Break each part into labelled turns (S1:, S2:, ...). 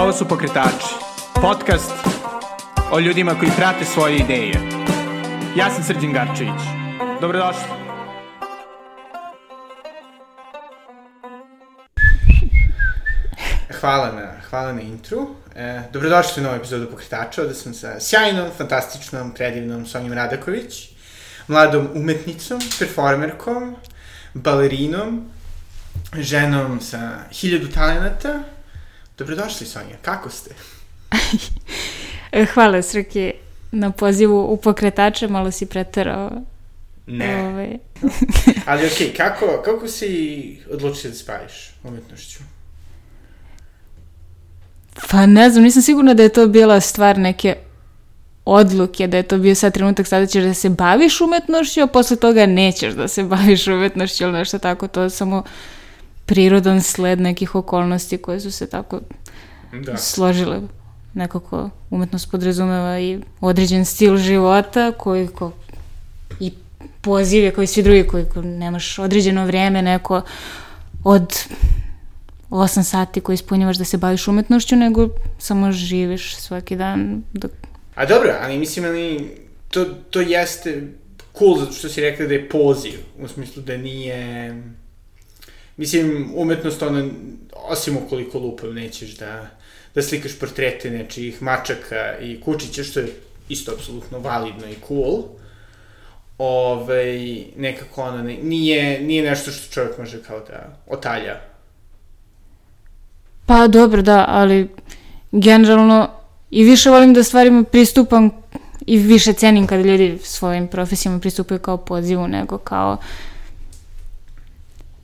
S1: Ovo su Pokretači, podcast o ljudima koji prate svoje ideje. Ja sam Srđan Garčević. Dobrodošli. Hvala na, hvala na intru. E, dobrodošli u novu epizodu Pokretača. Ovde sam sa sjajnom, fantastičnom, predivnom Sonjom Radaković, mladom umetnicom, performerkom, balerinom, ženom sa hiljadu talenata. Dobrodošli, Sonja. Kako ste?
S2: Hvala, Srki, na pozivu u pokretače. Malo si preterao.
S1: Ne.
S2: Ovaj.
S1: Ali okej, okay, kako, kako si odlučio da se baviš umetnošću?
S2: Pa ne znam, nisam sigurna da je to bila stvar neke odluke, da je to bio sad trenutak sada ćeš da se baviš umetnošću, a posle toga nećeš da se baviš umetnošću ili nešto tako, to samo prirodan sled nekih okolnosti koje su se tako
S1: Da.
S2: složile. Nekako umetnost podrazumeva i određen stil života koji ko, i pozive koji svi drugi koji ko nemaš određeno vreme neko od 8 sati koji ispunjavaš da se baviš umetnošću, nego samo živiš svaki dan dok
S1: A dobro, ali mislim, ali to, to jeste cool zato što si rekla da je poziv, u smislu da nije... Mislim, umetnost, ono, osim ukoliko lupam, nećeš da, da slikaš portrete nečijih mačaka i kučića, što je isto apsolutno validno i cool. Ove, nekako ono, ne, nije, nije nešto što čovjek može kao da otalja.
S2: Pa dobro, da, ali generalno i više volim da stvarima pristupam i više cenim kada ljudi svojim profesijama pristupaju kao pozivu nego kao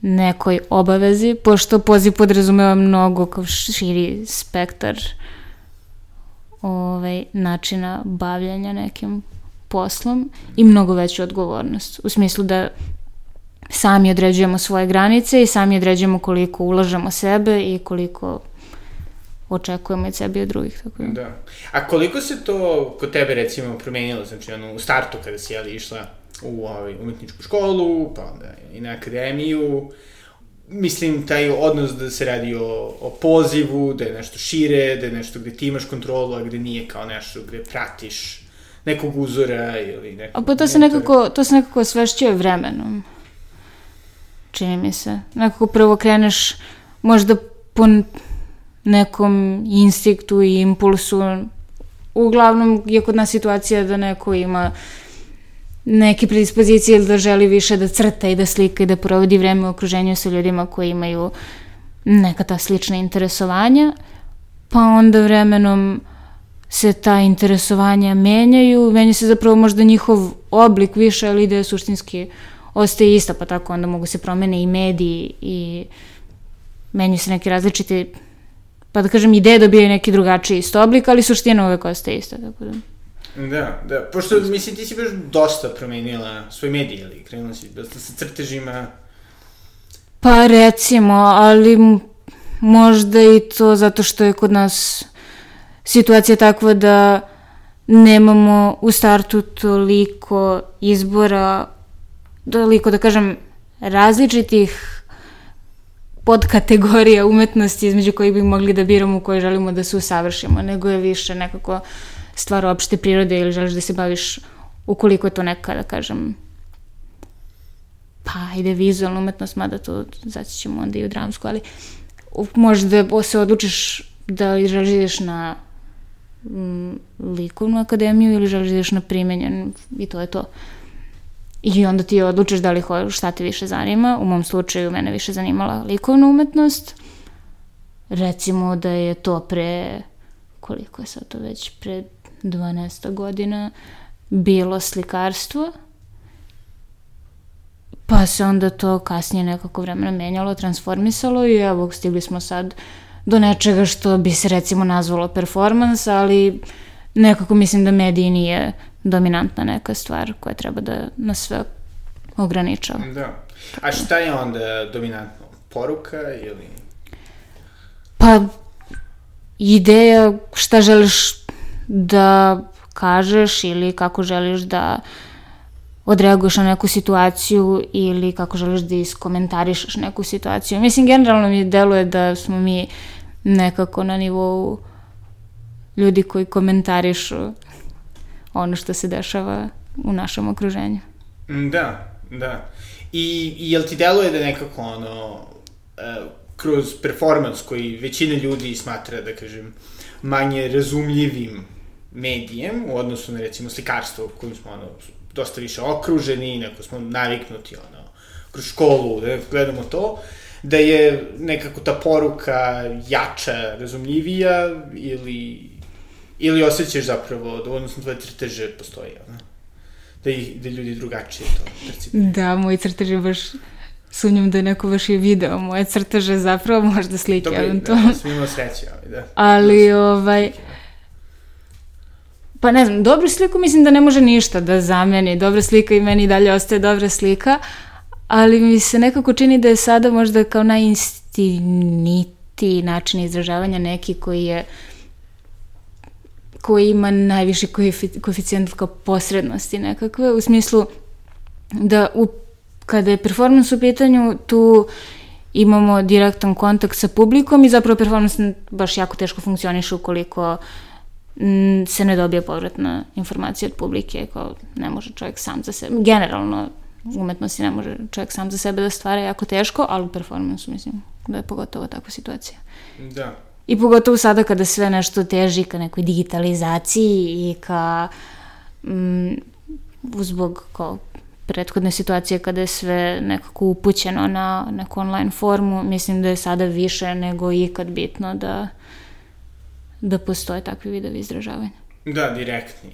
S2: nekoj obavezi, pošto poziv podrazumeva mnogo kao širi spektar ovaj, načina bavljanja nekim poslom i mnogo veću odgovornost. U smislu da sami određujemo svoje granice i sami određujemo koliko ulažemo sebe i koliko očekujemo od sebe i od drugih. Tako da.
S1: Da. A koliko se to kod tebe recimo promenilo, znači ono, u startu kada si jeli išla u ovaj, umetničku školu, pa onda i na akademiju, mislim, taj odnos da se radi o, o pozivu, da je nešto šire, da je nešto gde ti imaš kontrolu, a gde nije kao nešto gde pratiš nekog uzora ili nekog...
S2: A pa to se nekako, to se nekako osvešćuje vremenom. Čini mi se. Nekako prvo kreneš možda po nekom instinktu i impulsu. Uglavnom je kod nas situacija da neko ima neke predispozicije ili da želi više da crta i da slika i da provodi vreme u okruženju sa ljudima koji imaju neka ta slična interesovanja, pa onda vremenom se ta interesovanja menjaju, menja se zapravo možda njihov oblik više, ali ideja suštinski ostaje ista, pa tako onda mogu se promene i mediji i menjaju se neki različiti, pa da kažem, ideje dobijaju neki drugačiji isto oblik, ali suština uvek ostaje ista, tako da...
S1: Da, da, pošto, mislim, ti si baš dosta promenila svoj medij, ali krenula si dosta sa crtežima,
S2: Pa recimo, ali možda i to zato što je kod nas situacija takva da nemamo u startu toliko izbora, toliko da kažem različitih podkategorija umetnosti između kojih bi mogli da biramo u kojoj želimo da se usavršimo, nego je više nekako stvar opšte prirode ili želiš da se baviš ukoliko je to neka, da kažem, pa ide vizualna umetnost, mada to zaći ćemo onda i u dramsku, ali možda se odlučiš da li želiš da ideš na mm, likovnu akademiju ili želiš da ideš na primenjen i to je to. I onda ti odlučiš da li ho, šta te više zanima. U mom slučaju mene više zanimala likovna umetnost. Recimo da je to pre, koliko je sad to već, pre 12 godina bilo slikarstvo. Pa se onda to kasnije nekako vremena menjalo, transformisalo i evo stigli smo sad do nečega što bi se recimo nazvalo performans, ali nekako mislim da mediji nije dominantna neka stvar koja treba da nas sve ograničava.
S1: da. A šta je onda dominantno? Poruka ili...
S2: Pa ideja šta želiš da kažeš ili kako želiš da odreaguješ na neku situaciju ili kako želiš da iskomentarišeš neku situaciju. Mislim, generalno mi deluje da smo mi nekako na nivou ljudi koji komentarišu ono što se dešava u našem okruženju.
S1: Mm, Da, da. I, i jel ti deluje da nekako ono, uh, kroz performans koji većina ljudi smatra, da kažem, manje razumljivim medijem u odnosu na recimo slikarstvo kojim smo ono, dosta više okruženi, neko smo naviknuti ono, kroz školu da gledamo to, da je nekako ta poruka jača, razumljivija ili, ili osjećaš zapravo da na tvoje crteže postoji ono, da, ih, da ljudi drugačije to percipiraju.
S2: Da, moji crteži baš sumnjam da je neko baš i video moje crteže, zapravo možda slike
S1: Dobro,
S2: eventualno.
S1: da, smo imali sreće, ali da.
S2: Ali, ovaj, pa ne znam, dobru sliku mislim da ne može ništa da zameni. Dobra slika i meni dalje ostaje dobra slika, ali mi se nekako čini da je sada možda kao najistinitiji način izražavanja neki koji je koji ima najviši koefi- koeficijent kao posrednosti nekakve, u smislu da u, kada je performans u pitanju, tu imamo direktan kontakt sa publikom i zapravo performans baš jako teško funkcioniše ukoliko mm, se ne dobije povratna informacija od publike, kao ne može čovjek sam za sebe, generalno umetnosti ne može čovjek sam za sebe da stvara jako teško, ali u performansu mislim da je pogotovo takva situacija.
S1: Da.
S2: I pogotovo sada kada sve nešto teži ka nekoj digitalizaciji i ka mm, zbog kao prethodne situacije kada je sve nekako upućeno na neku online formu, mislim da je sada više nego ikad bitno da da postoje takvi vidovi izražavanja.
S1: Da, direktni.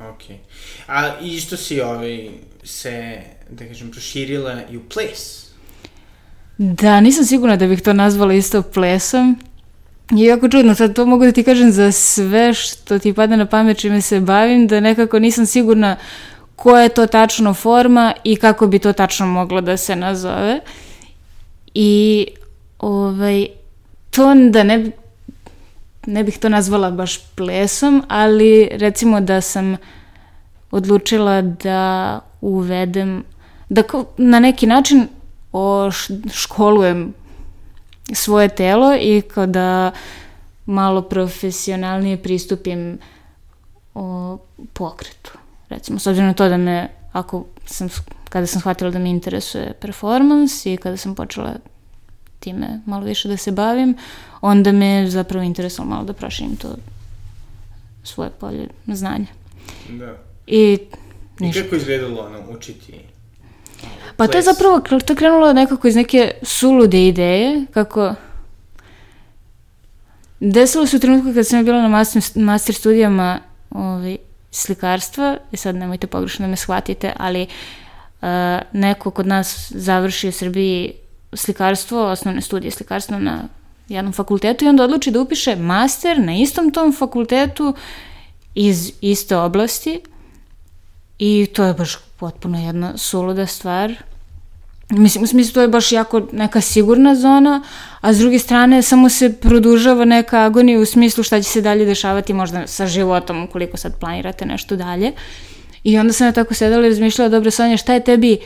S1: Ok. A isto si ovaj, se, da kažem, proširila i u ples.
S2: Da, nisam sigurna da bih to nazvala isto plesom. Je jako čudno, sad to mogu da ti kažem za sve što ti pada na pamet čime se bavim, da nekako nisam sigurna koja je to tačno forma i kako bi to tačno moglo da se nazove. I ovaj, to da ne, ne bih to nazvala baš plesom, ali recimo da sam odlučila da uvedem, da na neki način školujem svoje telo i kao da malo profesionalnije pristupim o pokretu. Recimo, s obzirom na to da me, ako sam, kada sam shvatila da me interesuje performans i kada sam počela time malo više da se bavim, onda me zapravo interesovalo malo da proširim to svoje polje znanja.
S1: Da.
S2: I
S1: I
S2: ništa.
S1: kako je izgledalo ono, učiti?
S2: Pa to je zapravo, to je krenulo nekako iz neke sulude ideje, kako... Desilo se u trenutku kad sam bila na master, master studijama ovaj, slikarstva, i sad nemojte pogrešno da me shvatite, ali uh, neko kod nas završi u Srbiji slikarstvo, osnovne studije slikarstva na jednom fakultetu i onda odluči da upiše master na istom tom fakultetu iz iste oblasti i to je baš potpuno jedna suluda stvar. Mislim, u smislu to je baš jako neka sigurna zona, a s druge strane samo se produžava neka agonija u smislu šta će se dalje dešavati možda sa životom ukoliko sad planirate nešto dalje. I onda sam ja tako sedala i razmišljala, dobro Sonja, šta je tebi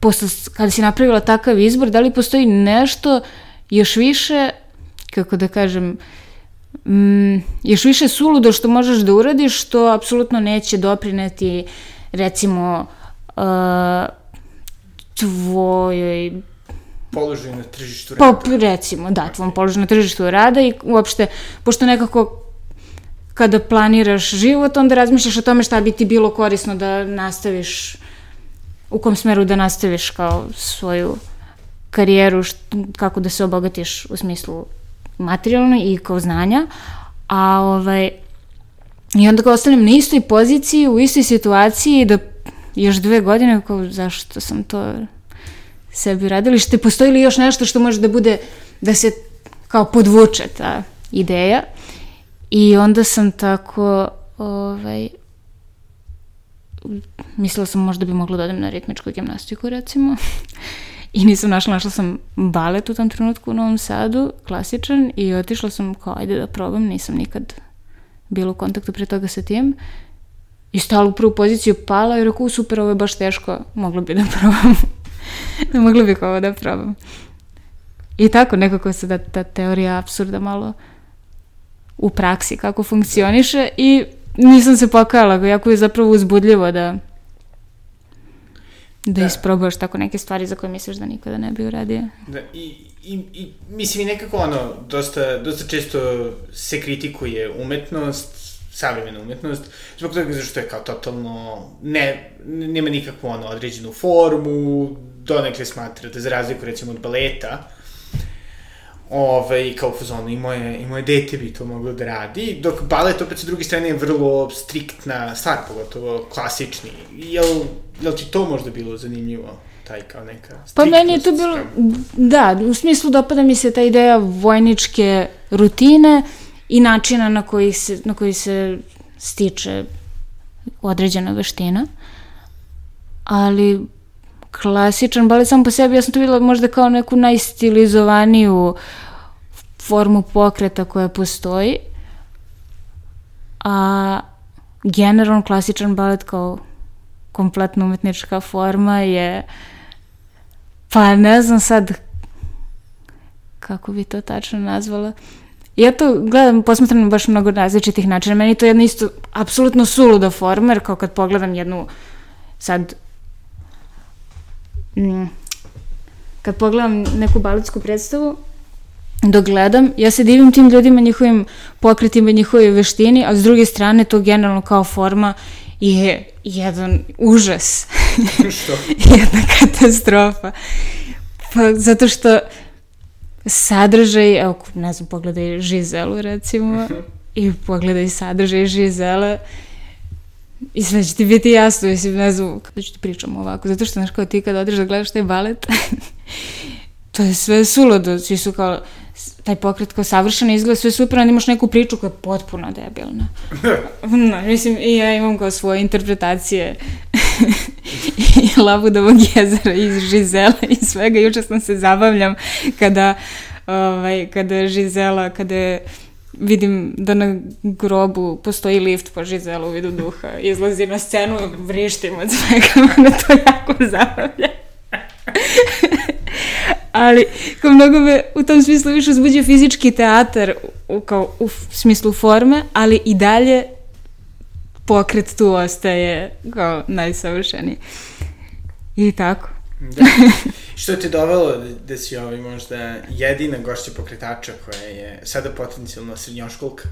S2: posle, kada si napravila takav izbor, da li postoji nešto još više, kako da kažem, mm, još više suludo što možeš da uradiš, što apsolutno neće doprineti recimo uh, tvojoj
S1: Položaj na tržištu
S2: pa
S1: rada.
S2: recimo da tvom položaju na tržištu rada i uopšte pošto nekako kada planiraš život onda razmišljaš o tome šta bi ti bilo korisno da nastaviš u kom smeru da nastaviš kao svoju karijeru, št- kako da se obogatiš u smislu materijalno i kao znanja, a ovaj, i onda kao ostanem na istoj poziciji, u istoj situaciji, da još dve godine, kao zašto sam to sebi radili, što postoji li još nešto što može da bude, da se kao podvuče ta ideja. I onda sam tako, ovaj, mislila sam možda bi mogla da odem na ritmičku gimnastiku recimo. I nisam našla, našla sam balet u tom trenutku u Novom Sadu, klasičan, i otišla sam kao, ajde da probam, nisam nikad bila u kontaktu pre toga sa tim. I stala u prvu poziciju, pala i rekao, "U, super, ovo je baš teško, mogla bi da probam. mogla bih ovo da probam. I tako nekako se da ta teorija absurda malo u praksi kako funkcioniše i nisam se pokajala, jako je zapravo uzbudljivo da da, da. isprobaš tako neke stvari za koje misliš da nikada ne bi uradio.
S1: Da, i, i, i mislim i nekako ono, dosta, dosta često se kritikuje umetnost, savremena umetnost, zbog toga zašto je kao totalno, ne, nema nikakvu ono određenu formu, donekle smatra da za razliku recimo od baleta, ovaj, kao fazonu, i moje, i moje dete bi to moglo da radi, dok balet opet sa druge strane je vrlo striktna stvar, pogotovo klasični. Jel, jel ti to možda bilo zanimljivo? taj kao neka
S2: Pa meni je to bilo, da, u smislu dopada mi se ta ideja vojničke rutine i načina na koji se, na koji se stiče određena veština. Ali klasičan balet sam po sebi, ja sam to videla možda kao neku najstilizovaniju formu pokreta koja postoji. A generalno klasičan balet kao kompletno umetnička forma je pa ne znam sad kako bi to tačno nazvala. Ja to gledam, posmatram baš mnogo različitih načina. Meni to je jedna isto apsolutno suluda forma, jer kao kad pogledam jednu sad mm, kad pogledam neku baletsku predstavu, dok gledam, ja se divim tim ljudima, njihovim pokretima, njihovoj veštini, a s druge strane to generalno kao forma je jedan užas.
S1: Što?
S2: Jedna katastrofa. Pa zato što sadržaj, evo, ne znam, pogledaj Žizelu recimo, i pogledaj sadržaj Žizela, I sve će ti biti jasno, mislim, ne znam, kada ću ti pričam ovako, zato što, znaš, kao ti kad odeš da gledaš taj balet, to je sve sulodo, svi su kao, taj pokret kao savršeno izgleda sve super, onda imaš neku priču koja je potpuno debilna. no, mislim, i ja imam kao svoje interpretacije i Labudovog jezera iz Žizela i svega. Juče sam se zabavljam kada, ovaj, kada Žizela, kada je vidim da na grobu postoji lift po Žizelu u vidu duha. Izlazi na scenu vrištim od svega. Mene to jako zabavlja. Ali, kao mnogo me u tom smislu više uzbuđuje fizički teatar u, kao, u smislu forme, ali i dalje pokret tu ostaje kao najsavršeniji. I tako.
S1: Da. Što te dovelo da, da si ovaj možda jedina gošća pokretača koja je sada potencijalno srednjoškolka?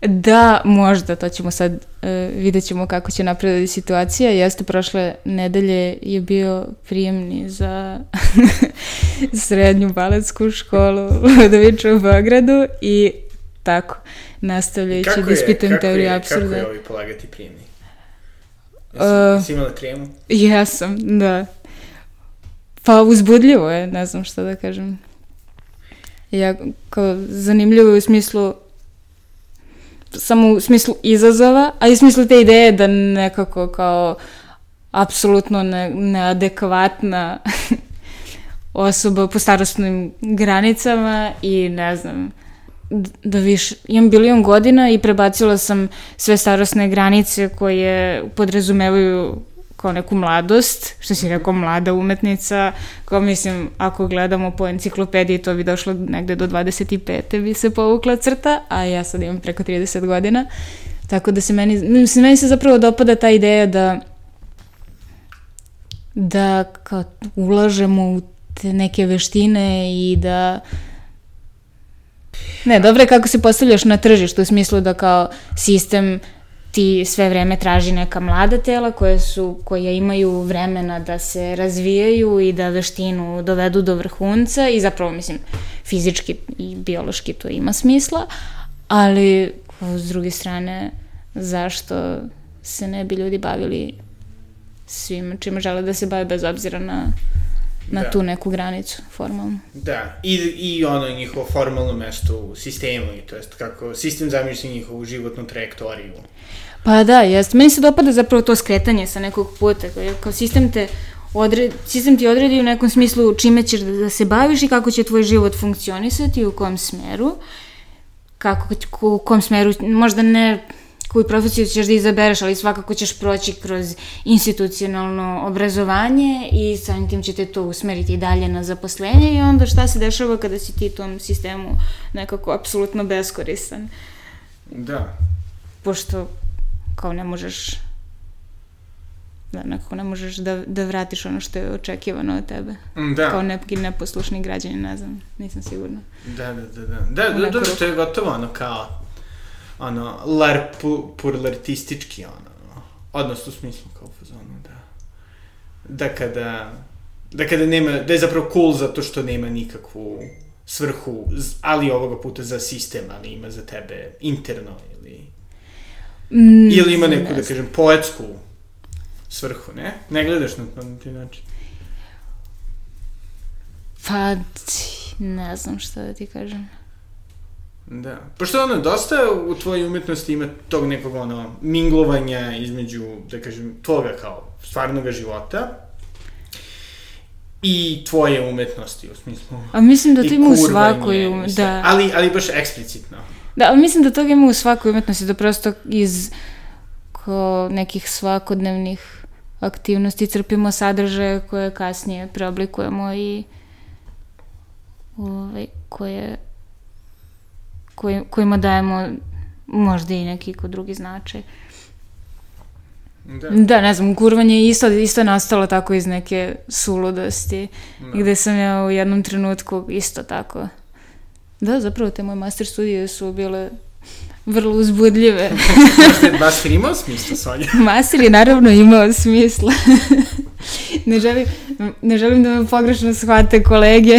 S2: Da, možda, to ćemo sad, uh, vidjet ćemo kako će napredati situacija. Jeste, prošle nedelje je bio prijemni za srednju baletsku školu Ludovića u Beogradu i tako, nastavljajući da ispitujem teoriju apsurda. Kako
S1: je ovi polagati prijemni? Jesi, uh, jesi imala tremu?
S2: Jesam, da. Pa uzbudljivo je, ne znam šta da kažem. Ja, kao zanimljivo u smislu samo u smislu izazova, a i u smislu te ideje da nekako kao apsolutno ne, neadekvatna osoba po starostnim granicama i ne znam, da više, imam bilion godina i prebacila sam sve starostne granice koje podrazumevaju kao neku mladost, što si rekao mlada umetnica, kao mislim, ako gledamo po enciklopediji, to bi došlo negde do 25. bi se povukla crta, a ja sad imam preko 30 godina, tako da se meni, mislim, meni se zapravo dopada ta ideja da da kao ulažemo u te neke veštine i da Ne, dobro je kako se postavljaš na tržištu u smislu da kao sistem ti sve vreme traži neka mlada tela koje su, koje imaju vremena da se razvijaju i da veštinu dovedu do vrhunca i zapravo mislim fizički i biološki to ima smisla, ali s druge strane zašto se ne bi ljudi bavili svim čime žele da se bave bez obzira na na da. tu neku granicu formalno.
S1: Da, i, i ono njihovo formalno mesto u sistemu, i to jest kako sistem zamišlja njihovu životnu trajektoriju.
S2: Pa da, jest. Meni se dopada zapravo to skretanje sa nekog puta, kao sistem te odred, sistem ti odredi u nekom smislu čime ćeš da, da se baviš i kako će tvoj život funkcionisati, u kom smeru, kako, u kom smeru, možda ne koju profesiju ćeš da izabereš, ali svakako ćeš proći kroz institucionalno obrazovanje i samim tim će te to usmeriti dalje na zaposlenje i onda šta se dešava kada si ti tom sistemu nekako apsolutno beskoristan.
S1: Da.
S2: Pošto kao ne možeš da nekako ne možeš da, da vratiš ono što je očekivano od tebe.
S1: Da.
S2: Kao neki neposlušni građani, ne znam, nisam sigurna.
S1: Da, da, da, da. Da, da, dobro, to je gotovo ono kao, ono, larpurlartistički, ono, odnos u smislu kao fazonu, da. Da kada, da kada nema, da je zapravo cool zato što nema nikakvu svrhu, ali ovoga puta za sistem, ali ima za tebe interno ili... Mm, ili ima neku, da kažem, poetsku svrhu, ne? Ne gledaš na, na ti način.
S2: Pa, ne znam šta da ti kažem.
S1: Da. Pošto ono, dosta u tvojoj umetnosti ima tog nekog ono, minglovanja između, da kažem, tvoga kao stvarnog života i tvoje umetnosti, u smislu...
S2: A mislim da to ima u svakoj umetnosti, da.
S1: Ali, ali baš eksplicitno.
S2: Da, ali mislim da toga ima u svakoj umetnosti, da prosto iz ko nekih svakodnevnih aktivnosti crpimo sadržaje koje kasnije preoblikujemo i ovaj, koje, koje, kojima dajemo možda i neki kod drugi značaj. Da. da, ne znam, kurvanje je isto, isto nastalo tako iz neke suludosti, da. gde sam ja u jednom trenutku isto tako. Da, zapravo te moje master studije su bile vrlo uzbudljive.
S1: Master imao smisla, Sonja?
S2: Master je naravno imao smisla. ne, želim, ne želim da me pogrešno shvate kolege,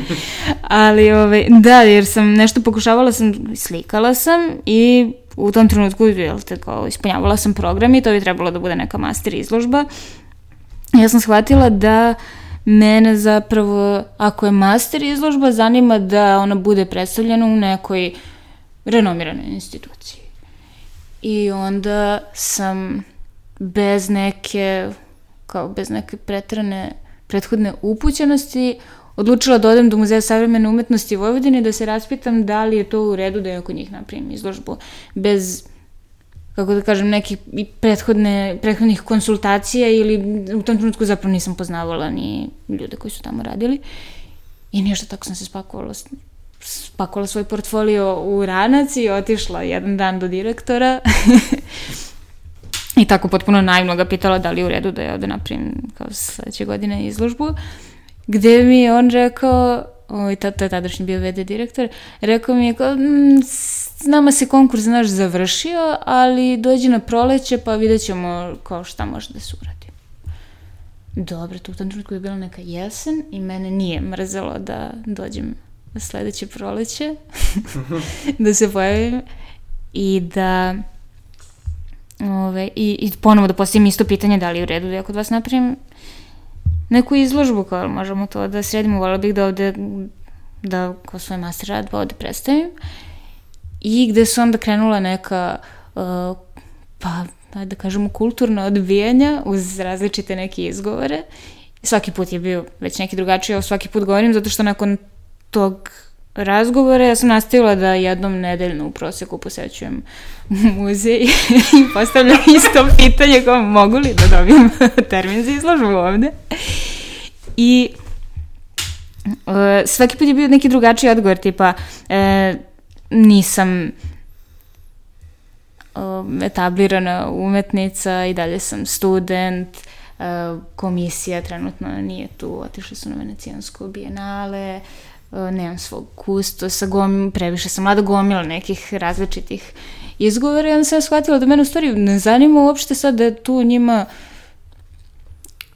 S2: ali ovaj, da, jer sam nešto pokušavala sam, slikala sam i u tom trenutku, jel te, kao, ispunjavala sam program i to bi trebalo da bude neka master izložba. Ja sam shvatila da mene zapravo, ako je master izložba, zanima da ona bude predstavljena u nekoj uh, renomiranoj instituciji. I onda sam bez neke, kao bez neke pretrane prethodne upućenosti odlučila da odem do Muzeja savremene umetnosti Vojvodine da se raspitam da li je to u redu da je oko njih napravim izložbu bez kako da kažem, nekih prethodne, prethodnih konsultacija ili u tom trenutku zapravo nisam poznavala ni ljude koji su tamo radili. I ništa, tako sam se spakovala spakovala svoj portfolio u ranac i otišla jedan dan do direktora i tako potpuno naivno ga pitala da li je u redu da je ovde napravim kao sledeće godine izložbu, gde mi je on rekao, ovaj, to, to je tadašnji bio VD direktor, rekao mi je kao, mm, s nama se konkurs naš završio, ali dođi na proleće pa vidjet ćemo kao šta može da se uradi. Dobro, to u tom trenutku je bila neka jesen i mene nije mrzelo da dođem sledeće proleće da se pojavim i da ove, i, i ponovo da postavim isto pitanje da li je u redu da ja kod vas napravim neku izložbu kao možemo to da sredimo, volila bih da ovde da kao svoj master rad pa ovde predstavim. I gde su onda krenula neka uh, pa da kažemo kulturna odbijanja uz različite neke izgovore. Svaki put je bio već neki drugačiji, svaki put govorim zato što nakon tog razgovora ja sam nastavila da jednom nedeljno u proseku posećujem muzej i postavljam isto pitanje kao mogu li da dobijem termin za izložbu ovde. I uh, svaki put je bio neki drugačiji odgovor, tipa uh, nisam uh, etablirana umetnica i dalje sam student, uh, komisija trenutno nije tu, otišli su na Venecijansko bijenale, uh, E, nemam svog kustosa, gom, previše sam mlada gomila nekih različitih izgovora i onda sam shvatila da mene u stvari ne zanima uopšte sad da tu njima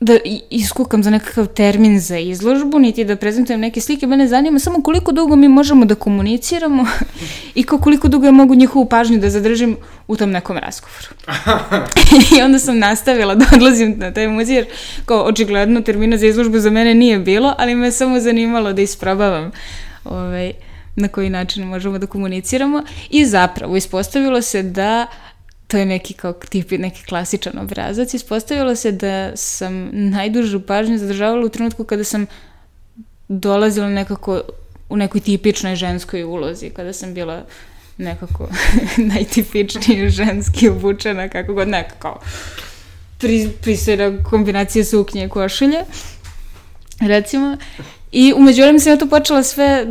S2: da iskukam za nekakav termin za izložbu, niti da prezentujem neke slike, mene zanima samo koliko dugo mi možemo da komuniciramo i koliko dugo ja mogu njihovu pažnju da zadržim u tom nekom razgovoru. I onda sam nastavila da odlazim na taj muzej, jer kao očigledno termina za izložbu za mene nije bilo, ali me samo zanimalo da isprobavam ovaj, na koji način možemo da komuniciramo i zapravo ispostavilo se da to je neki kao tipi, neki klasičan obrazac. Ispostavilo se da sam najdužu pažnju zadržavala u trenutku kada sam dolazila nekako u nekoj tipičnoj ženskoj ulozi, kada sam bila nekako najtipičnije ženski obučena, kako god nekako pri, pristojna kombinacija suknje i košulje, recimo. I umeđu vremenu sam ja to počela sve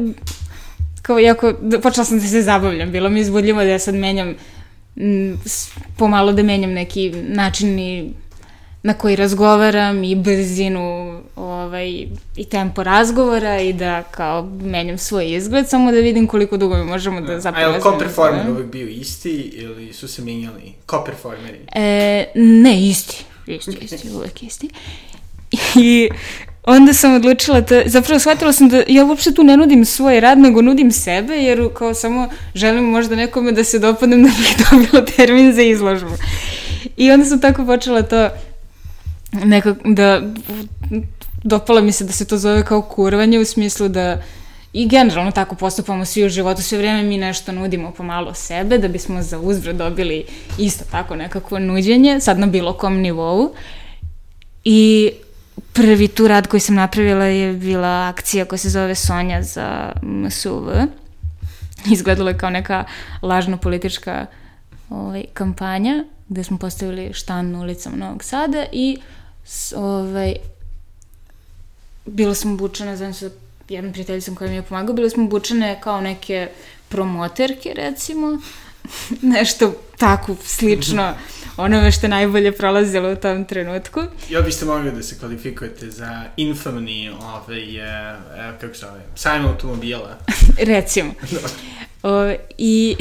S2: kao jako, počela sam da se zabavljam, bilo mi izbudljivo da ja sad menjam m, pomalo da menjam neki način i na koji razgovaram i brzinu ovaj, i tempo razgovora i da kao menjam svoj izgled, samo da vidim koliko dugo mi možemo da zapravo...
S1: A je li ko performer uvek bio isti ili su se menjali? Ko performeri?
S2: E, ne, isti. Isti, isti, uvek isti. I onda sam odlučila da, zapravo shvatila sam da ja uopšte tu ne nudim svoj rad, nego nudim sebe, jer kao samo želim možda nekome da se dopadnem da bih dobila termin za izložbu. I onda sam tako počela to nekako da dopala mi se da se to zove kao kurvanje u smislu da i generalno tako postupamo svi u životu, sve vreme mi nešto nudimo pomalo sebe da bismo za uzvrat dobili isto tako nekako nuđenje, sad na bilo kom nivou. I prvi tu rad koji sam napravila je bila akcija koja se zove Sonja za MSUV. Izgledala je kao neka lažno politička ovaj, kampanja gde smo postavili štan na ulicama Novog Sada i ovaj, bila sam obučena zajedno sa jednom prijateljicom koja mi je pomagao, bile smo obučene kao neke promoterke, recimo, nešto tako slično onome što najbolje prolazilo u tom trenutku.
S1: Ja biste mogli da se kvalifikujete za infamni, ovaj, e, kako se zove, sajm automobila.
S2: recimo. o, I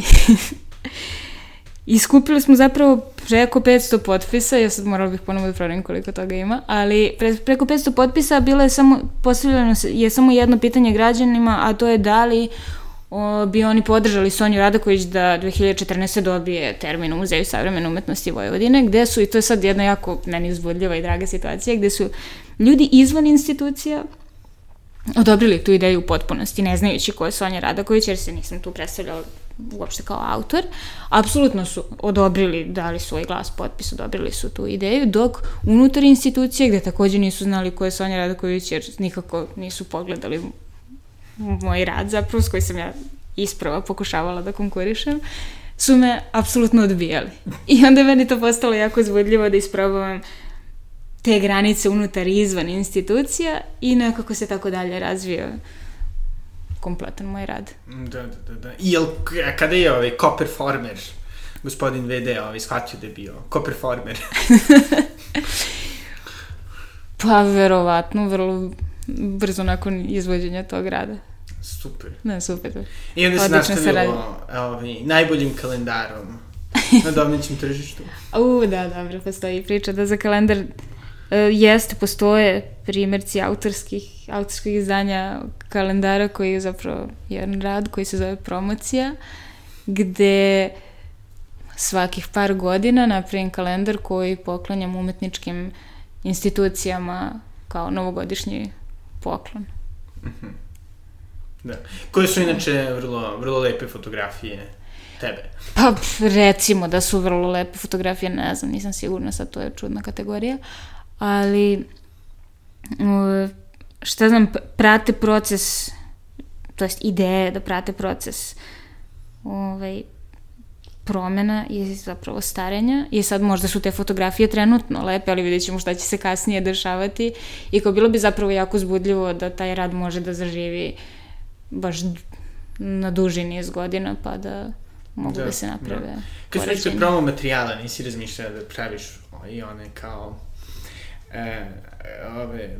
S2: iskupili smo zapravo preko 500 potpisa, ja sad morala bih ponovo da proverim koliko toga ima, ali pre, preko 500 potpisa bilo je samo, postavljeno je samo jedno pitanje građanima, a to je da li o, bi oni podržali Sonju Radaković da 2014. dobije termin u Muzeju savremene umetnosti Vojvodine, gde su, i to je sad jedna jako meni uzbudljiva i draga situacija, gde su ljudi izvan institucija odobrili tu ideju u potpunosti, ne znajući ko je Sonja Radaković, jer se nisam tu predstavljala uopšte kao autor, apsolutno su odobrili, dali svoj glas, potpis, odobrili su tu ideju, dok unutar institucije, gde takođe nisu znali ko je Sonja Radaković, jer nikako nisu pogledali moj rad zapravo, s koji sam ja isprava pokušavala da konkurišem, su me apsolutno odbijali. I onda je meni to postalo jako izvodljivo da isprobavam te granice unutar i izvan institucija i nekako se tako dalje razvio kompletan moj rad.
S1: Da, da, da. da. I jel, kada je ovaj ko-performer, gospodin VD, ovaj, shvatio da je bio ko-performer?
S2: pa, verovatno, vrlo brzo nakon izvođenja tog rada.
S1: Super.
S2: Ne, super.
S1: I onda se nastavilo ovaj, najboljim kalendarom na domaćem tržištu.
S2: U, da, dobro, postoji priča da za kalendar uh, jeste, postoje primjerci autorskih, autorskih izdanja kalendara koji je zapravo jedan rad koji se zove promocija, gde svakih par godina napravim kalendar koji poklanjam umetničkim institucijama kao novogodišnji poklon. -hmm.
S1: Da. Koje su inače vrlo, vrlo lepe fotografije tebe?
S2: Pa, recimo da su vrlo lepe fotografije, ne znam, nisam sigurna, sad to je čudna kategorija, ali šta znam, prate proces, to jest ideje da prate proces ovaj, promena i zapravo starenja. I sad možda su te fotografije trenutno lepe, ali vidjet ćemo šta će se kasnije dešavati. I kao bilo bi zapravo jako zbudljivo da taj rad može da zaživi baš na duži niz godina pa da mogu da, da se naprave da.
S1: Kad smo išli promo materijala, nisi razmišljala da praviš i one kao e, ove,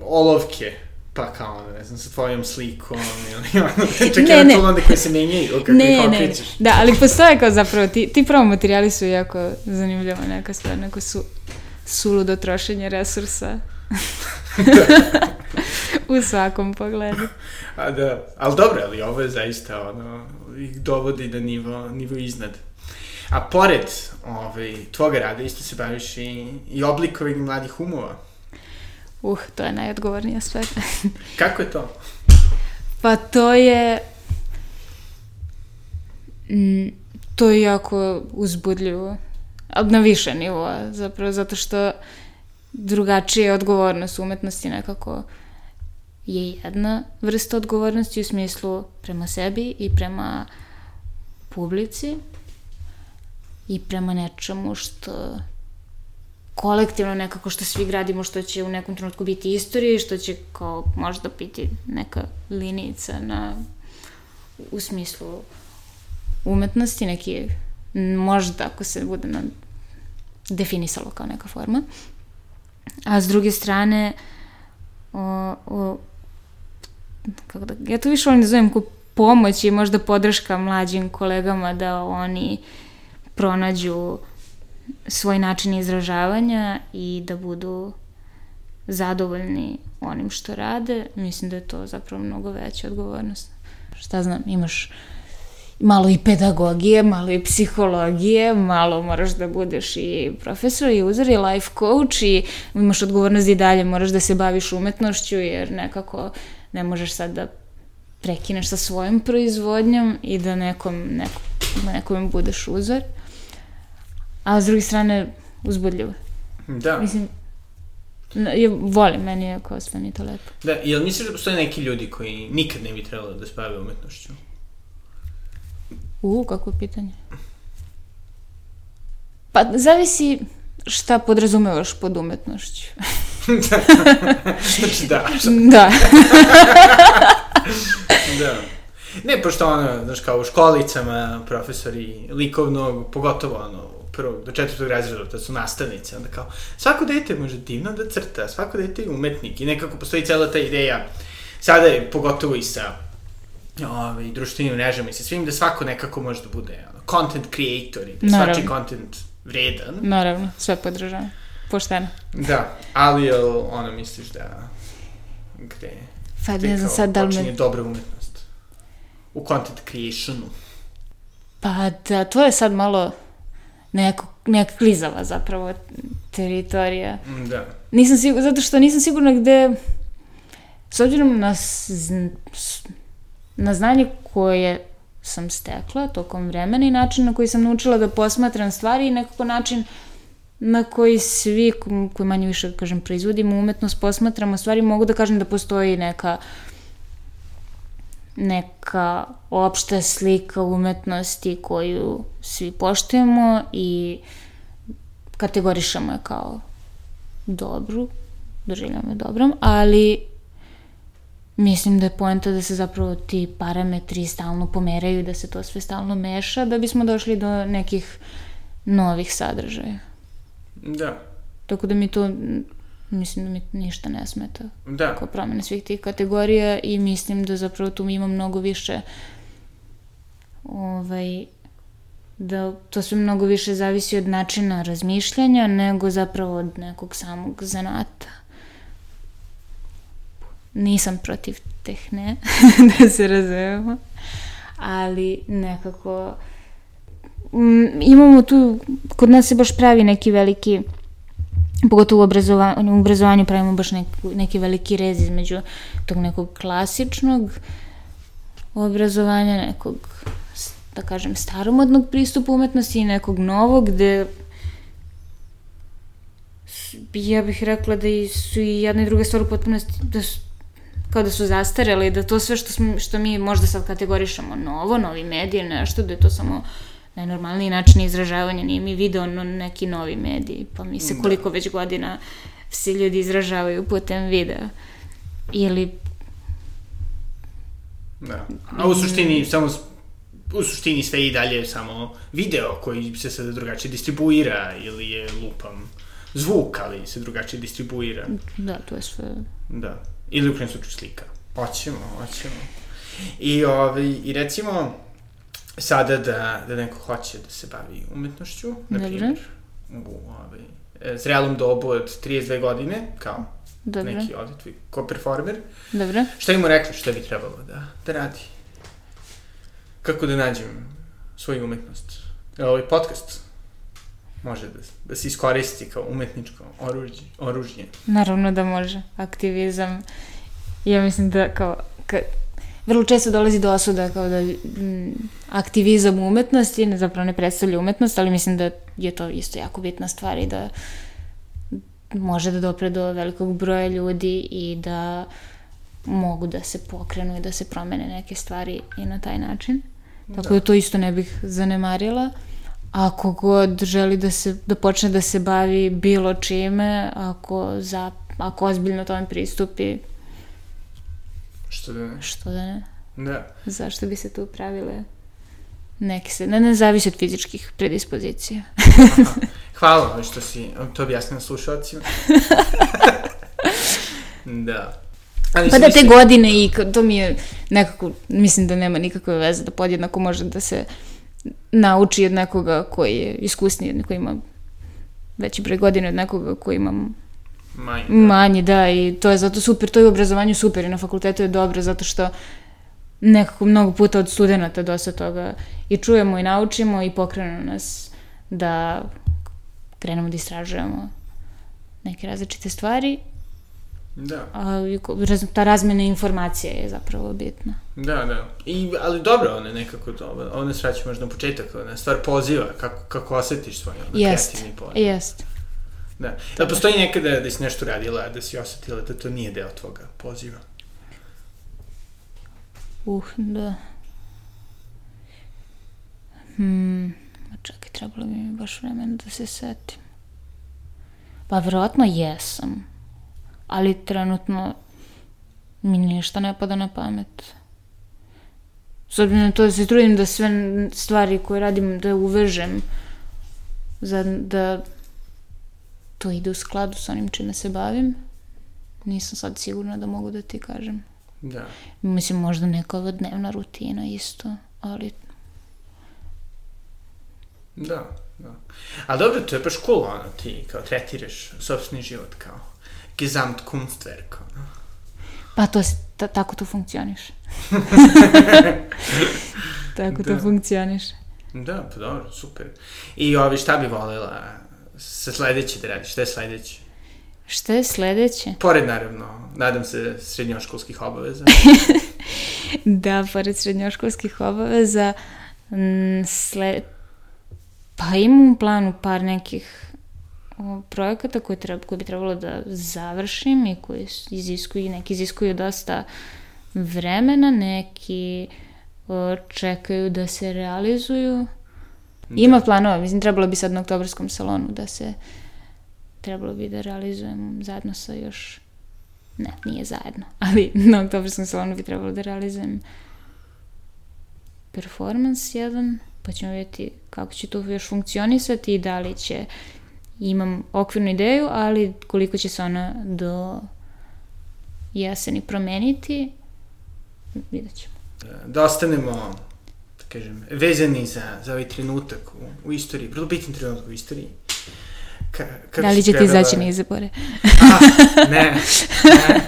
S1: olovke, pa kao, ne znam, sa tvojom slikom ili ono, čak ne, ne. onda koje se menjaju, kako ne, ih okrećeš.
S2: Ne, da, ali postoje kao zapravo, ti, ti pravo materijali su jako zanimljiva neka stvar, neko su suludo trošenje resursa. U svakom pogledu.
S1: A da, ali dobro, ali ovo je zaista ono, ih dovodi na nivo, nivo iznad. A pored ovaj, tvoga rada isto se baviš i, i oblikovanjem mladih umova.
S2: Uh, to je najodgovornija stvar.
S1: Kako je to?
S2: Pa to je... Mm, to je jako uzbudljivo. Ali na više nivoa, zapravo, zato što drugačija odgovornost umetnosti nekako je jedna vrsta odgovornosti u smislu prema sebi i prema publici i prema nečemu što kolektivno nekako što svi gradimo, što će u nekom trenutku biti istorija i što će kao možda biti neka linijica na, u smislu umetnosti, neki, možda ako se bude na, definisalo kao neka forma. A s druge strane, o, o, kako da, ja to više volim da zovem kao pomoć i možda podrška mlađim kolegama da oni pronađu svoj način izražavanja i da budu zadovoljni onim što rade, mislim da je to zapravo mnogo veća odgovornost. Šta znam, imaš malo i pedagogije, malo i psihologije, malo moraš da budeš i profesor i uzor i life coach i imaš odgovornost i dalje moraš da se baviš umetnošću jer nekako ne možeš sad da prekineš sa svojom proizvodnjom i da nekom, nekom, nekom budeš uzor. A s druge strane, uzbudljivo.
S1: Da.
S2: Mislim, ja volim, meni je kao sve mi to lepo.
S1: Da, jel misliš da postoje neki ljudi koji nikad ne bi trebalo da se bave umetnošću?
S2: U, kako je pitanje? Pa, zavisi šta podrazumevaš pod umetnošću.
S1: znači da.
S2: da.
S1: da. Ne, pošto ono, znaš, kao u školicama, profesori likovnog, pogotovo ono, prvog do četvrtog razreda, to su nastavnice, onda kao, svako dete može divno da crta, svako dete je umetnik i nekako postoji cela ta ideja, sada je pogotovo i sa ovaj, društvenim mrežama i sa svim, da svako nekako može da bude ono, content creator i da je svači content vredan.
S2: Naravno, sve podržavam. Pošteno.
S1: Da, ali jel, ono, misliš da gde,
S2: pa, ne znam sad da li
S1: me... dobra umetnost u content creationu?
S2: Pa da, to je sad malo neko, neka klizava zapravo teritorija.
S1: Da.
S2: Nisam sigurna, zato što nisam sigurna gde, s obzirom na, na znanje koje sam stekla tokom vremena i način na koji sam naučila da posmatram stvari i nekako način na koji svi koji manje više, kažem, proizvodimo umetnost, posmatramo stvari, mogu da kažem da postoji neka neka opšta slika umetnosti koju svi poštujemo i kategorišemo je kao dobru, doživljamo je dobrom, ali mislim da je poenta da se zapravo ti parametri stalno pomeraju i da se to sve stalno meša da bismo došli do nekih novih sadržaja.
S1: Da.
S2: Tako da mi to mislim da mi ništa ne smeta.
S1: Da.
S2: Kao promene svih tih kategorija i mislim da zapravo tu ima mnogo više ovaj, da to sve mnogo više zavisi od načina razmišljanja nego zapravo od nekog samog zanata. Nisam protiv tehne, da se razumemo, ali nekako m, imamo tu, kod nas se baš pravi neki veliki pogotovo u obrazovanju, u obrazovanju pravimo baš nek, neki veliki rez između tog nekog klasičnog obrazovanja, nekog, da kažem, staromodnog pristupa umetnosti i nekog novog, gde ja bih rekla da su i jedna i druga stvar u potpunosti, da su, kao da su zastarele i da to sve što, smo, što mi možda sad kategorišemo novo, novi medije, nešto, da je to samo uh, najnormalniji način izražavanja, nije mi video no, neki novi mediji, pa mi se da. koliko već godina se ljudi izražavaju putem videa. Ili...
S1: Da. A u suštini samo u suštini sve i dalje samo video koji se sada drugačije distribuira ili je lupam zvuk, ali se drugačije distribuira.
S2: Da, to je sve.
S1: Da. Ili u krenu slika. Hoćemo, hoćemo. I, ovaj, I recimo, sada da, da neko hoće da se bavi umetnošću, na primjer, u ovaj, e, zrelom dobu od 32 godine, kao Dobre. neki odetvi, ko performer.
S2: Dobro.
S1: Šta im mu rekli šta bi trebalo da, da radi? Kako da nađem svoju umetnost? Ovaj podcast može da, da se iskoristi kao umetničko oružje, oružje.
S2: Naravno da može. Aktivizam. Ja mislim da kao, ka, vrlo često dolazi do osuda kao da m, mm, aktivizam umetnosti ne, zapravo ne predstavlja umetnost, ali mislim da je to isto jako bitna stvar i da može da dopre do velikog broja ljudi i da mogu da se pokrenu i da se promene neke stvari i na taj način. Tako da. da to isto ne bih zanemarila. Ako god želi da, se, da počne da se bavi bilo čime, ako, za, ako ozbiljno tome pristupi,
S1: Što da ne?
S2: što da ne?
S1: Da.
S2: Zašto bi se tu pravile neke se, ne, ne zavisi od fizičkih predispozicija.
S1: Hvala vam što si to objasnila slušalcima. da. Ali
S2: Pa da te godine i to mi je nekako, mislim da nema nikakve veze, da podjednako može da se nauči od nekoga koji je iskusniji, koji ima veći broj godina od nekoga koji ima
S1: Manje. Da.
S2: manje, da, i to je zato super, to je u obrazovanju super i na fakultetu je dobro, zato što nekako mnogo puta od studenta dosta toga i čujemo i naučimo i pokrenu nas da krenemo da istražujemo neke različite stvari,
S1: Da.
S2: raz- ta razmena informacija je zapravo bitna.
S1: Da, da. I, ali dobro, ona je nekako to, nas vraća možda na početak, ona stvar poziva, kako, kako osetiš svoj ono,
S2: Jest,
S1: kreativni poziv.
S2: jest.
S1: Da. Da postoji nekada da si nešto radila, da si osetila da to nije deo tvoga poziva.
S2: Uh, da. Hmm, čekaj, trebalo bi mi baš vremena da se setim. Pa verovatno jesam, ali trenutno mi ništa ne pada na pamet. S obzirom na to da se trudim da sve stvari koje radim da uvežem, za, da to ide u skladu sa onim čime se bavim. Nisam sad sigurna da mogu da ti kažem.
S1: Da.
S2: Mislim, možda neka ova dnevna rutina isto, ali
S1: Da, da. Ali dobro, to je baš cool, ono, ti kao tretiraš sobstveni život kao Gesamtkunstwerk, ono.
S2: pa to, tako to funkcioniš. tako to
S1: Da.
S2: funkcioniš.
S1: Da, pa dobro, super. I ovi, šta bi voljela sa sledeće da radiš? Šta je sledeće?
S2: Šta je sledeće?
S1: Pored, naravno, nadam se, srednjoškolskih obaveza.
S2: Da, pored srednjoškolskih obaveza, m, sle... pa imam u planu par nekih projekata koje, treba, koje bi trebalo da završim i koji iziskuju, neki iziskuju dosta vremena, neki čekaju da se realizuju. Ima planova, mislim, trebalo bi sad na oktobrskom salonu da se, trebalo bi da realizujem zajedno sa još, ne, nije zajedno, ali na oktobrskom salonu bi trebalo da realizujem performans jedan, pa ćemo vidjeti kako će to još funkcionisati i da li će, imam okvirnu ideju, ali koliko će se ona do jeseni promeniti, vidjet ćemo.
S1: da ostanemo, da kažem, vezani za, za ovaj trenutak u, u istoriji, vrlo bitan trenutak u istoriji. Ka, kako
S2: da li
S1: si
S2: će ti izaći na izbore?
S1: A, ne, ne.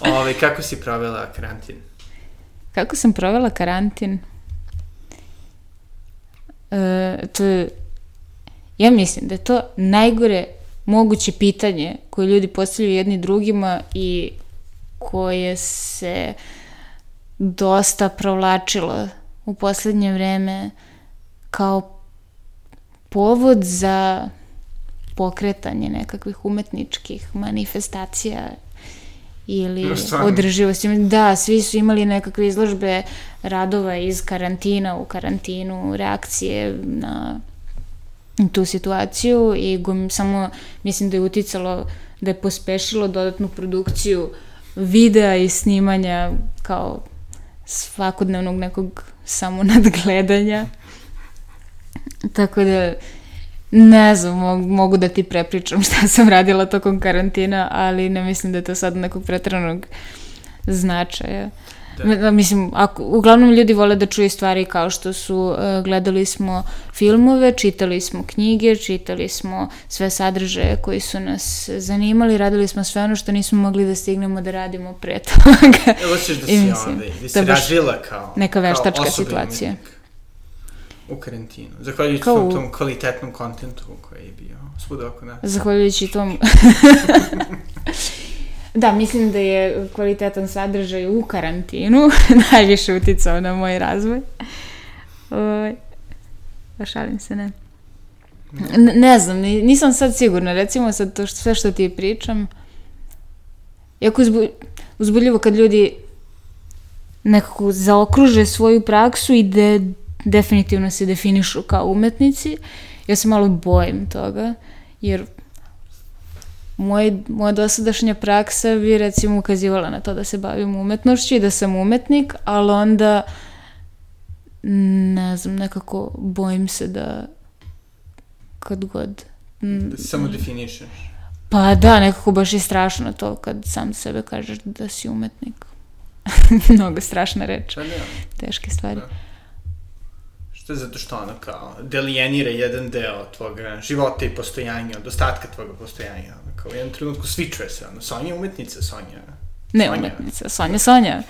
S1: Ove, kako si provela karantin?
S2: Kako sam provela karantin? E, to je, ja mislim da je to najgore moguće pitanje koje ljudi postavljaju jedni drugima i koje se dosta provlačilo u poslednje vreme kao povod za pokretanje nekakvih umetničkih manifestacija ili održivosti. Da, svi su imali nekakve izložbe radova iz karantina u karantinu, reakcije na tu situaciju i gom, samo mislim da je uticalo, da je pospešilo dodatnu produkciju videa i snimanja kao svakodnevnog nekog samo nadgledanja. Tako da, ne znam, mogu, da ti prepričam šta sam radila tokom karantina, ali ne mislim da je to sad nekog pretranog značaja.
S1: Da.
S2: Da. Mislim, ako, uglavnom ljudi vole da čuju stvari kao što su, uh, gledali smo filmove, čitali smo knjige, čitali smo sve sadržaje koji su nas zanimali, radili smo sve ono što nismo mogli da stignemo da radimo pre toga.
S1: Evo ćeš da
S2: I
S1: si
S2: mislim,
S1: onda, da si
S2: baš
S1: razvila kao,
S2: neka veštačka
S1: kao
S2: situacija.
S1: umetnik U karantinu. Zahvaljujući
S2: Kao
S1: tom, tom kvalitetnom kontentu koji je bio svuda oko nas.
S2: Zahvaljujući tom... da, mislim da je kvalitetan sadržaj u karantinu najviše uticao na moj razvoj. Ovaj, Pa šalim se, ne. N- ne znam, ni- nisam sad sigurna. Recimo sad to što, sve što ti pričam, jako uzbu, uzbudljivo kad ljudi nekako zaokruže svoju praksu i da definitivno se definišu kao umetnici. Ja se malo bojim toga, jer moj, moja dosadašnja praksa bi recimo ukazivala na to da se bavim umetnošću i da sam umetnik, ali onda ne znam, nekako bojim se da kad god...
S1: Da se samo definišeš.
S2: Pa da, nekako baš je strašno to kad sam sebe kažeš da si umetnik. Mnogo strašna reč.
S1: Pa ne,
S2: Teške stvari.
S1: Da. Što je zato što ono kao delijenira jedan deo tvoga života i postojanja, od ostatka tvoga postojanja. Ono, kao u jednom trenutku svičuje se, ono, Sonja je umetnica, Sonja...
S2: Ne
S1: Sonja.
S2: umetnica, Sonja, Sonja.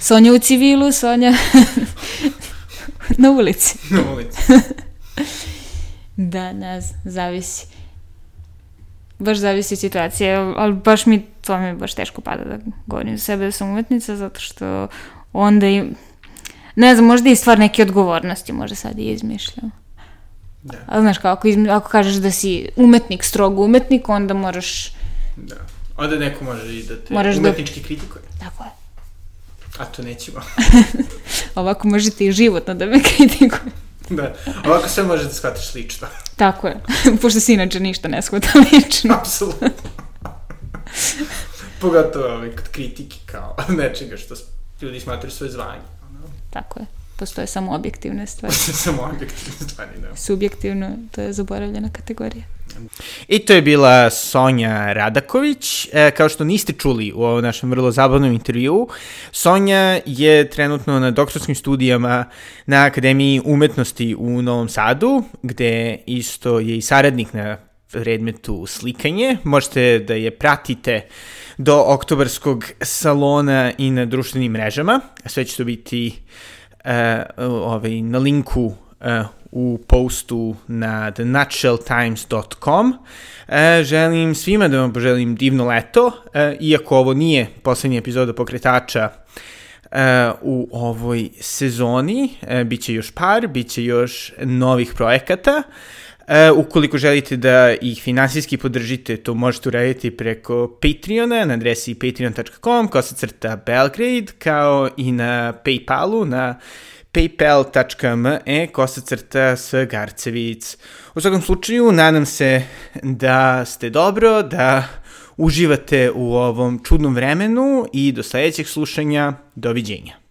S2: Sonja u civilu, Sonja na ulici.
S1: Na ulici.
S2: Da, ne znam, zavisi. Baš zavisi od situacije, ali baš mi, to mi baš teško pada da govorim za sebe da sam umetnica, zato što onda i, ne znam, možda i stvar neke odgovornosti, možda sad i izmišljam.
S1: Da,
S2: Ali znaš, kao ako, izmi, ako kažeš da si umetnik, strogo umetnik, onda moraš,
S1: da. Onda neko može i da te
S2: Moraš da-
S1: umetnički kritikuje.
S2: tako je,
S1: A to nećemo.
S2: ovako možete i životno da me kritikuje.
S1: da. Ovako sve može da shvatiš lično.
S2: Tako je, pošto se inače ništa ne shvata lično.
S1: Apsolutno. Pogotovo ovaj, kod kritike kao nečega što ljudi smatraju svoje zvanje.
S2: Tako je, postoje samo objektivne stvari.
S1: To su samo objektivne stvari, da.
S2: Subjektivno, to je zaboravljena kategorija.
S1: I to je bila Sonja Radaković. E, kao što niste čuli u ovom našem vrlo zabavnom intervju, Sonja je trenutno na doktorskim studijama na Akademiji umetnosti u Novom Sadu, gde isto je i saradnik na predmetu slikanje. Možete da je pratite do oktobarskog salona i na društvenim mrežama. Sve će to biti uh, ovaj, na linku uh, u postu na thenutshelltimes.com. E, želim svima da vam poželim divno leto, e, iako ovo nije poslednja epizoda pokretača e, u ovoj sezoni, e, bit će još par, bit će još novih projekata. E, ukoliko želite da ih finansijski podržite, to možete uraditi preko Patreona na adresi patreon.com, kosacrta Belgrade, kao i na Paypalu na paypal.me kosacrta s Garcevic. U svakom slučaju, nadam se da ste dobro, da uživate u ovom čudnom vremenu i do sledećeg slušanja. Doviđenja.